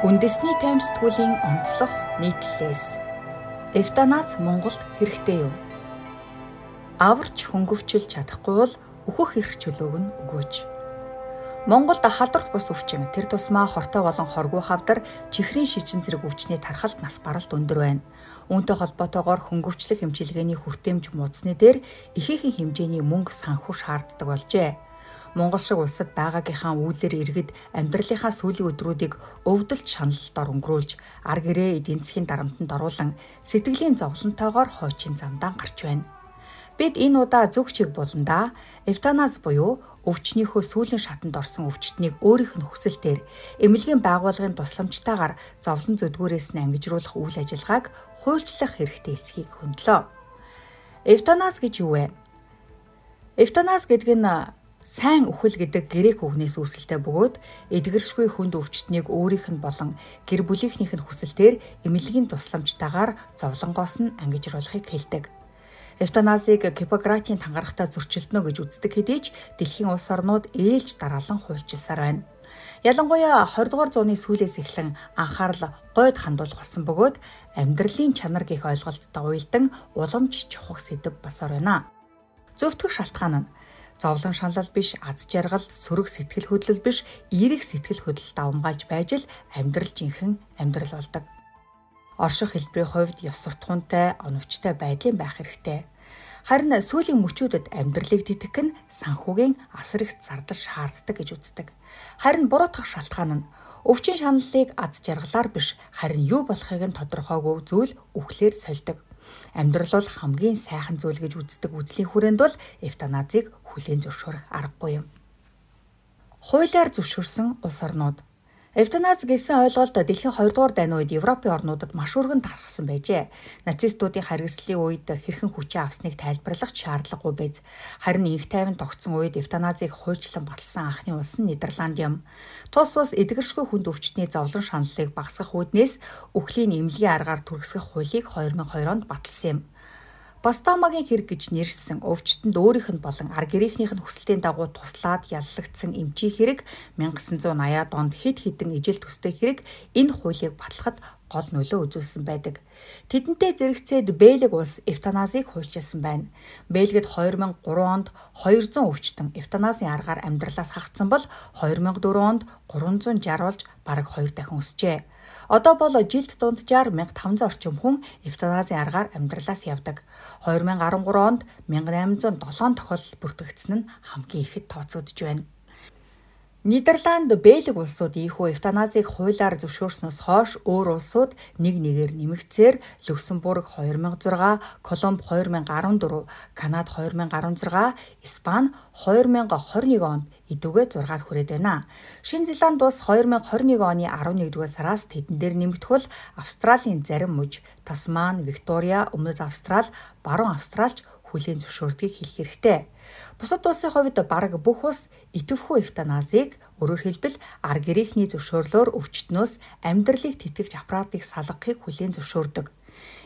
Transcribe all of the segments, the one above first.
Үндэсний таймсдгуулийн онцлог нийтлэлээс Эвтанац Монголд хэрэгтэй юу? Аварч хөнгөвчл чадахгүй бол өөхөх эрх чөлөөг нь өгөөч. Монголд халдварт бус өвчин тэр тусмаа хортой болон хоргүй хавдар чихрийн шижин зэрэг өвчний тархалт нас баралт өндөр байна. Үүнтэй холбоотойгоор хөнгөвчлөх хэмжилгээний хүртээмж муудсны дээр ихээхэн хэмжээний мөнгө санхүү шаарддаг болжээ. Монгол шиг улсад байгаагийнхаа үүлээр иргэд амьдралынхаа сүүлийн өдрүүдийг өвдөлт шаналлтаар өнгөрүүлж ар гэрээ эдийн засгийн дарамтанд оруулан сэтгэлийн зовлонтойгоор хойчин замдаа гарч байна. Бид энэ удаа зүг чиг буландаа эвтаназ буюу өвчнийхөө сүүлийн шатанд орсон өвчтнийг өөрийнх нь хүсэлтээр эмнэлгийн байгууллагын тусламжтайгаар зовлон зүдгүүрээс нь ангижруулах үйл ажиллагааг хуульчлах хэрэгтэй эсхийг хөндлөө. Эвтаназ гэж юу вэ? Эвтаназ гэдэг нь сайн үхэл гэдэг грек үгнээс үүсэлтэй бөгөөд эдгэршгүй хүнд өвчтнийг өөрийнх нь болон гэр бүлийнхнийх нь хүсэлтээр эмнэлгийн тусламжтайгаар зовлонгоос нь ангижруулахыг хэлдэг. Эвтаназийг Гиппократийн тангарагтаа зөрчилднө гэж үздэг хэдий ч дэлхийн улс орнууд ээлж дараалан хуульчилсаар байна. Ялангуяа 20 дугаар зууны сүүлээс эхлэн анхаарал гойд хандуулах болсон бөгөөд амьдралын чанар гих ойлголттой уялдан уламж чухах сэдв басаар байна. Зөвтгөх шалтгаан нь зовлон шаналл биш, аз жаргал, сөрөг сэтгэл хөдлөл биш, эерэг сэтгэл хөдлөлт давмгаалж байж л амьдрал жинхэнэ амьдрал болдог. Орших хэлбэрийн хувьд ёс суртахуунтай, оновчтой байдлын байх хэрэгтэй. Харин сүүлийн мөчүүдэд амьдралыг тэтгэх нь санхүүгийн асар их зардал шаарддаг гэж үздэг. Харин буруутгах шалтгаан нь өвчин шаналлыг аз жаргалаар биш харин юу болохыг нь тодорхойгүй зүйл үхлээр сольдог. Амьдрал бол хамгийн сайхан зүйл гэж үздэг үзлийн хүрээнд бол эвтаназыг хүлээн зөвшөөрөх аргагүй юм. Хуулиар зөвшөөрсөн улс орнууд Эвтаназ гэсэн ойлголт дэлхийн 2 дугаар дайны үед Европын орнуудад маш өргөн тархсан байжээ. Нацистуудын харгислалын үед хэрхэн хүчээ авсныг тайлбарлах шаардлагагүй байз. Харин инх тайван тогтсон үед эвтаназыг хуульчлан баталсан анхны улс нь Нидерланд юм. Тус ус эдгэршгүй хүнд өвчтний зовлон шаналлыг багасгах үүднээс үхлийн эмнэлгийн аргаар түргэсгэх хуулийг 2002 онд баталсан юм. Бастамагийн хэрэг гэж нэрссэн өвчтөнд өөрийнх нь болон ар гэрийнхнийх нь хүсэлтийн дагуу туслаад яллагдсан эмчийн хэрэг 1980-аад онд хэд хэдэн ижил төстэй хэрэг энэ хуулийг батлахад гол нөлөө үзүүлсэн байдаг. Тэдэнтэй зэрэгцээд Бэлэг улс эвтаназыг хуульчилсан байна. Бэлгэд 2003 онд 200 өвчтөн эвтаназын аргаар амьдралаас хагцсан бол 2004 онд 360 болж бараг 2 дахин өсжээ. Одоо бол жилд дунджаар 1500 орчим хүн эвтаназийн аргаар амьдралаас явдаг. 2013 онд 1807 тохиолдол бүртгэгдсэн нь хамгийн ихэд тооцогдож байна. Нидерланд, Бельги улсууд ийхүү эвтаназыг хуулиар зөвшөөрснөөс хойш өөр улсууд нэг нэгээр нэмэгцээр Люксембург 2006, Колумб 2014, Канада 2016, Испани 2021 онд идэвхтэй 6-ад хүрээд байна. Шинэ Зеланд улс 2021 оны 11-р сараас тэдэн дээр нэмэгдвэл Австралийн зарим мужи, Тасман, Виктория, Өмнөд Австрал, Баруун Австралч хүлээн зөвшөөрдгийг хэлэх хэрэгтэй. Бусад улсын хувьд бараг бүх улс идэвхүү эвтаназыг өөрөөр хэлбэл ар гэрээхний зөвшөөрлөөр өвчтнөөс амьдралыг тэтгэж аппаратыг салгахыг хүлээн зөвшөөрдөг.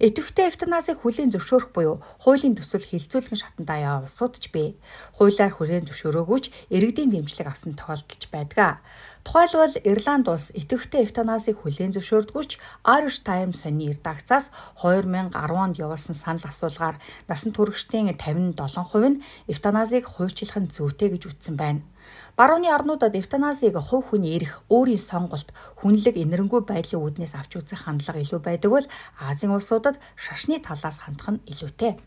Идэвхтэй эвтаназыг хүлээн зөвшөөрөх буюу хуулийн төсөл хилцүүлхэн шатанд аяа улсууд ч бий. Хуулиар хүлээн зөвшөөрөөгүй ч иргэдийн дэмжлэг авсан тохиолдолч байдаг. Тухайлбал Ирланд улс идэвхтэй эвтаназыг хүлээн зөвшөөрдгүй ч Irish Times сонины редакцаас 2010 онд явуулсан санал асуулгаар насан туршидтын 57% нь эвтаназыг хуульчлах нь зүйтэй гэж үзсэн байна. Барууны орнуудад эвтаназыг хувь хүний эрх, өөрийн сонголт, хүнлэг инэрэнгүй байдлын үүднээс авч үзэх хандлага илүү байдаг бол Азийн улсуудад шашны талаас хандах нь илүүтэй.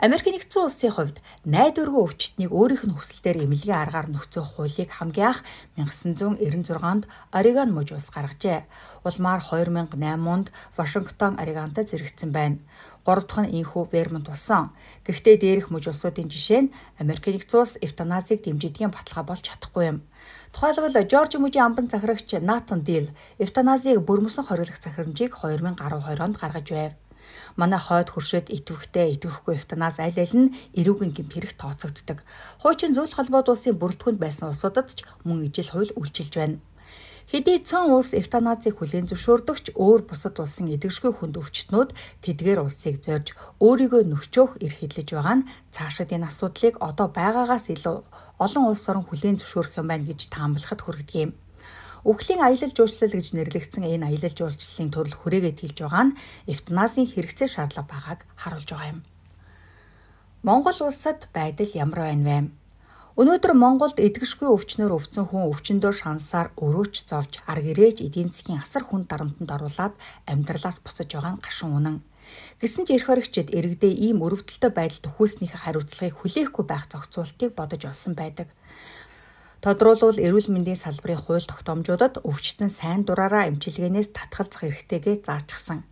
Америк нэгдсэн улсын хувьд найдваргүй өвчтнийг өөрийнх нь хүсэлтээр эмнэлгийн аргаар нөхцөх хуулийг хамгийн анх 1996-нд Орегон мужи ус гаргажээ. Улмаар 2008 онд Вашингтон, Орегонтой зэрэгцсэн байна. Гурав дахь нь инхүү Вермонт болсон. Гэхдээ дээрх мужи улсуудын жишээ нь Америк нэгдсэн улс эвтаназыг дэмжидгийн баталгаа болж чадахгүй юм. Тухайлбал Жорж мужийн амбан захирагч Натан Дил эвтаназыг бүрмөсөн хориглох захирамжийг 2012 онд гаргаж байв. Манай хойд хуршид итвэхтэй итвэхгүй эвтанаас аль аль нь эрүүгийн гэмт хэрэг тооцогддог. Хуучин зөвлөлт холбоод улсын бүрэлдэхүүнд байсан улсуудад ч мөн ижил хууль үйлчилж байна. Хэдий цөөн улс эвтаназыг хүлээн зөвшөөрдөгч өөр бусад улсын эдгэшгүй хүнд өвчтнүүд тэдгээр улсыг зорж өөрийгөө нөхчөөх эрх хэдлэж байгаа нь цаашид энэ асуудлыг одоо байгаагаас илүү олон улс орн хүлээн зөвшөөрөх юм байна гэж таамаглахад хүргэдэг юм. Үхлийн аялал жуулчлал гэж нэрлэгдсэн энэ аялал жуулчлалын төрөл хүрээгээд хэлж байгаа нь эвтаназийн хэрэгцээ шаардлага байгааг харуулж байгаа юм. Монгол улсад байдал ямар байна вэ? Өнөөдөр Монголд эдгэшгүй өвчнөр өвцөн хүн өвчнөдөө шансаар өрөөч зовж ар гэрээж эдийн засгийн асар хүн дарамтанд оруулаад амьдралаас буцаж байгаа нь гашуун үнэн. Гэсэн ч эрх хоригчид иргэдээ ийм өрөвдөлтөй байдалд хүйснийхээ хариуцлагыг хүлээхгүй байх зохицуултыг бодож олсон байдаг. Тодруулбал эрүүл мэндийн салбарын хууль тогтоомжуудад өвчтөн сайн дураараа эмчилгээнээс татгалзах эрхтэйгээ заажчихсан.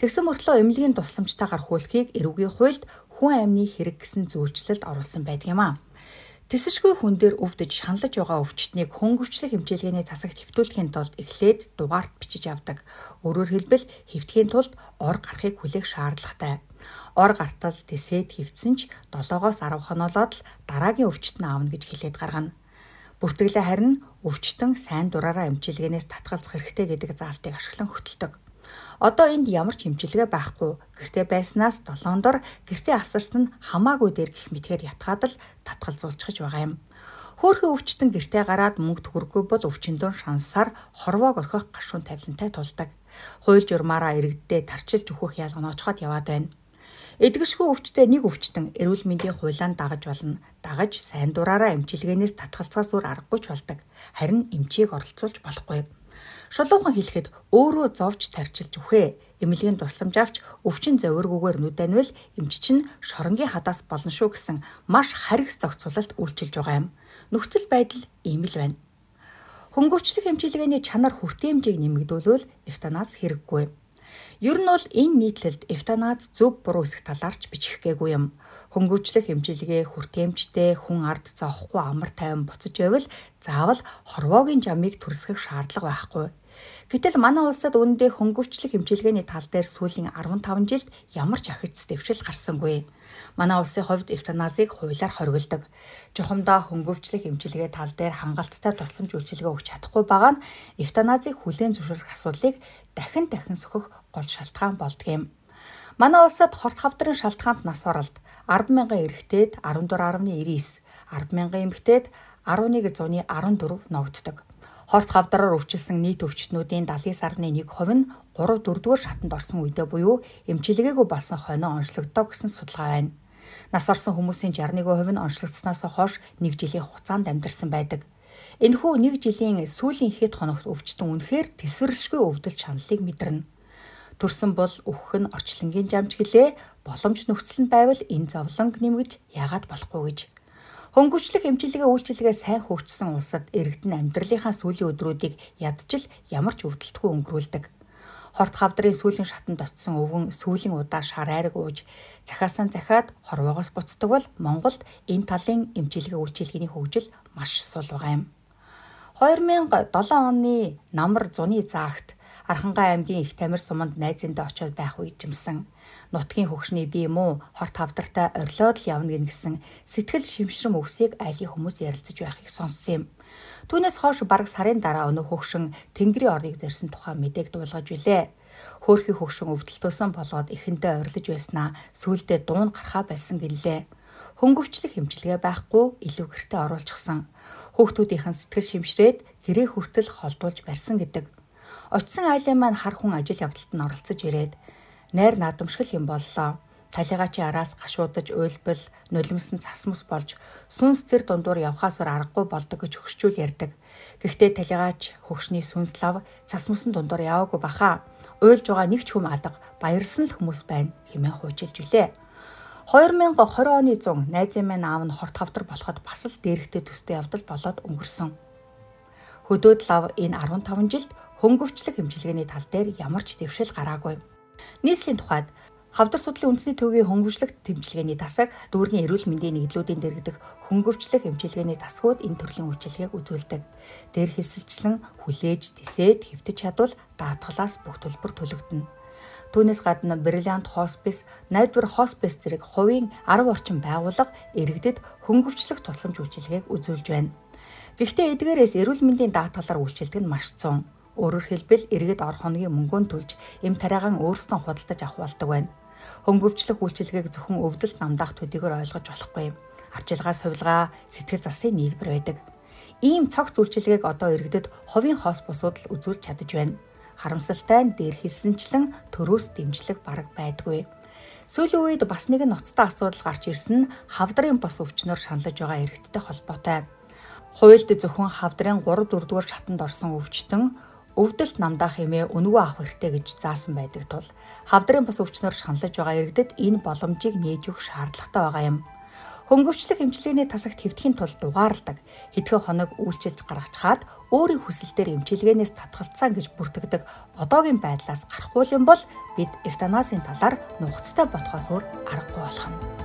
Тэгсэн мөртлөө эмнэлгийн тусламжтайгаар хүлхийг эрүүгийн хуульд хүн амны хэрэг гэсэн зүйлчлэлд оруулсан байдаг юм аа. Тэсэшгүй хүн дээр өвдөж шаналж байгаа өвчтнийг хөнгөвчлөх хэмжээлгээний тасагт хэвтүүлэхийн тулд эхлээд дугаарт бичиж авдаг. Өөрөөр хэлбэл хэвтгэхийн тулд ор гарахыг хүлээх шаардлагатай. Ор гартал тэсэд хөвцөн ч 7-оос 10 хоноолоод л дараагийн өвчтөн аавна гэж хэлээд гаргана. Бүртгэлээ харин өвчтөн сайн дураараа эмчилгээнээс татгалзах хэрэгтэй гэдэг заалтыг ашиглан хөтэлдэг. Одоо энд ямар ч хэмжилгээ байхгүй. Гэртээ байснаас 7 дор гэртээ асарсан нь хамаагүй дээр гих мэтгээр ятгаад л татгалзуулчихж байгаа юм. Хөөхөн өвчтөн гэртээ гараад мөнгө төгөргүй бол өвчнөдөө шансаар хорвоог орхих гашуун тавилантай тулдаг. Хууль журмаараа иргэддээ тарчилж өгөх ялганоочход яваад байна. Эдгэршгүй өвчтөе нэг өвчтөн эрүүл мэндийн хуулианд дагаж болно. Дагаж сайн дураараа эмчилгээнээс татгалцаас өөр аргагүй ч болдог. Харин эмчийг оролцуулж болохгүй. Шулуухан хэлэхэд өөрөө зовж тарчилж үхээ. Эмнэлгийн тусламж авч өвчин зовиргүйгээр нүд анивал эмч чинь шоронгийн хадаас болно шүү гэсэн маш харигс зохицуулалт үйлчилж байгаа юм. Нөхцөл байдал ийм л байна. Хөнгөвчлөх эмчилгээний чанар хүртээмжийг нэмэгдүүлвэл эвтаназ хэрэггүй. Ер нь бол энэ нийтлэлд эвтаназ зөв буруу эсэх талаарч бичих гээгүй юм. Хөнгөвчлөх хэмжилгээ хүртээмжтэй хүн ард зоохгүй амар тайван буцаж байвал заавал хорвоогийн жамыг төрсгөх шаардлага байхгүй. Гэтэл манай улсад үүндээ хөнгөвчлөх хэмжилгээний тал дээр сүүлийн 15 жилд ямар ч ахиц дэвшил гарсангүй. Манай улсын хувьд эвтаназыг хуулиар хориглодог. Жухамдаа хөнгөвчлөх эмчилгээ тал дээр хангалттай тусламж үйлчилгээ өгч чадахгүй байгаа нь эвтаназыг хүлээн зөвшөөрөх асуудлыг дахин дахин сөхөх гол шалтгаан болдгийм. Манай улсад хорт хавдрын шалтгаанд нас оролт 100000 эрэгтэйд 14.99, 100000 эмэгтэйд 1114 ногддог. Хорт хавдраар өвчлсөн нийт өвчтнүүдийн 79.1% нь 3 4-р шатанд орсон үедээ буюу эмчилгээгүй болсон хойноо онцлогддог гэсэн судалгаа байна. Нас орсон хүмүүсийн 61% нь онцлогдсноос хойш 1 жилийн хугацаанд амьдарсан байдаг. Энэхүү 1 жилийн сүүлийн хэд хоногт өвчтөн үнэхээр тэсвэршгүй өвдөл чаналлыг мэдэрнэ. Төрсөн бол өөх нь орчлонгийн жамч гэлээ боломж нөхцөл нь байвал энэ зовлонг нэмгэж яагаад болохгүй гэж Хөнгөвчлөх эмчилгээ үйлчилгээ сайн хөгжсөн улсад иргэдэн амьдралынхаа сүүлийн өдрүүдийг ядчил ямар ч өвдөлтгүй өнгөрүүлдэг. Хорт хавдрын сүүлийн шатанд очсон өвгөн сүүлийн удаа шар айраг ууж захаасаа захиад хорвоогоос буцдаг бол Монголд энэ талын эмчилгээ үйлчилгээний хөгжил маш сул байгаа юм. 2007 оны намар зуны заагт Архангай аймгийн их тамир суманд найзындаа очиод байх үед жимсэн нутгийн хөгшний би юм уу хорт хавдартай орилоод л явна гэсэн сэтгэл шимшрэм өгсийг айлын хүмүүс ярилцаж байхыг сонссон юм. Түүнээс хойш бараг сарын дараа өнөө хөгшин Тэнгэрийн орныг зорьсон тухай мэдээг дуулгаж билээ. Хөөхий хөгшин өвдөлтөөсөн болоод эхэндээ орилж байснаа сүулдэ дуун гарахаа болсон гэлээ. Хөнгөвчлөх хэмжилгээ байхгүй илүү гэрте оруулчихсан. Хүүхдүүдийнхэн сэтгэл шимшрээд гэрээ хүртэл холдуулж барьсан гэдэг. Очсон айлын маань хар хүн ажил явдалд нь оролцож ирээд найр наадамшгал юм боллоо. Талигаачийн араас гашуудаж уйлбал нулимсан цасмус болж сүнс тэр дундуур явхаас аргагүй болдог гэж хөгшчүүл ярьдаг. Гэхдээ талигаач хөгшний сүнс лав цасмусан дундуур яваагүй баха. Уйлж байгаа нэг ч хүм алга баярсан л хүмүүс байна хэмээн хуйчилж үлээ. 2020 оны 100 найзын маань аав нь хорт хавдар болоход бас л дээрхтэй төстэй явдал болоод өнгөрсөн. Хөдөөд лав энэ 15 жилд хөнгөвчлөх хэмжилгээний тал дээр ямар ч дэвшил гараагүй. Нийслэлийн тухайд Хавдар судлалын үндэсний төвгийн хөнгөвчлөх тэмчилгээний тасаг дүүргийн эрүүл мэндийн нэгдлүүдийн дэргэдэх хөнгөвчлөх эмчилгээний тасгууд энэ төрлийн үйлчилгээг үзүүлдэг. Дээр хэсэлчлэн хүлээж, тисээд, хэвтэж чадвал даатгалаас бүх төлбөр төлөгдөнө. Түүнээс гадна бриллиант хоспис, найдвар хоспис зэрэг хувийн 10 орчим байгууллага иргэдэд хөнгөвчлөх тусламж үйлчилгээг үзүүлж байна. Гэхдээ эдгээрээс эрүүл мэндийн даатгалаар үйлчилдэг нь маш цөөн. Өөрөөр хэлбэл иргэд ор хоногийн мөнгөнд төлж эм тариагаан өөрсдөө худалдаж авах болдог байна. Хөнгөвчлөх үйлчилгээг зөвхөн өвдөлт намдаах төдийгөр ойлгож болохгүй. Авчилгаа сувилгаа сэтгэл засын нийлбэр байдаг. Ийм цогц үйлчилгээг одоо иргэдэд ховын хоос бусууд л үзүүлж чадаж байна. Харамсалтай нь дээр хэлсэнчлэн төрөөс дэмжлэг бараг байдгүй. Сүүлийн үед бас нэгэн ноцтой асуудал гарч ирсэн нь хавдрын бос өвчнөр шаналж байгаа иргэдтэй холбоотой. Хуульд зөвхөн хавдрын 3 4 дугаар шатанд орсон өвчтөн өвдөлт намдаа хэмээ өнгөө авах хэрэгтэй гэж заасан байдаг тул хавдрын бус өвчнөр шаналж байгаа иргэдэд энэ боломжийг нээж өгөх шаардлагатай байгаа юм. Хөнгөвчлөх эмчилгээний тасагт хэвтгэхийн тулд дугаарладаг хэдхэн хоног үйлчилж гаргачаад өөрийн хүсэл дээр эмчилгээнээс татгалцсан гэж бүртгэдэг одоогийн байдлаас гарахгүй юм бол бид эвтаназийн талаар нухацтай ботхоос өөр аргагүй болох нь.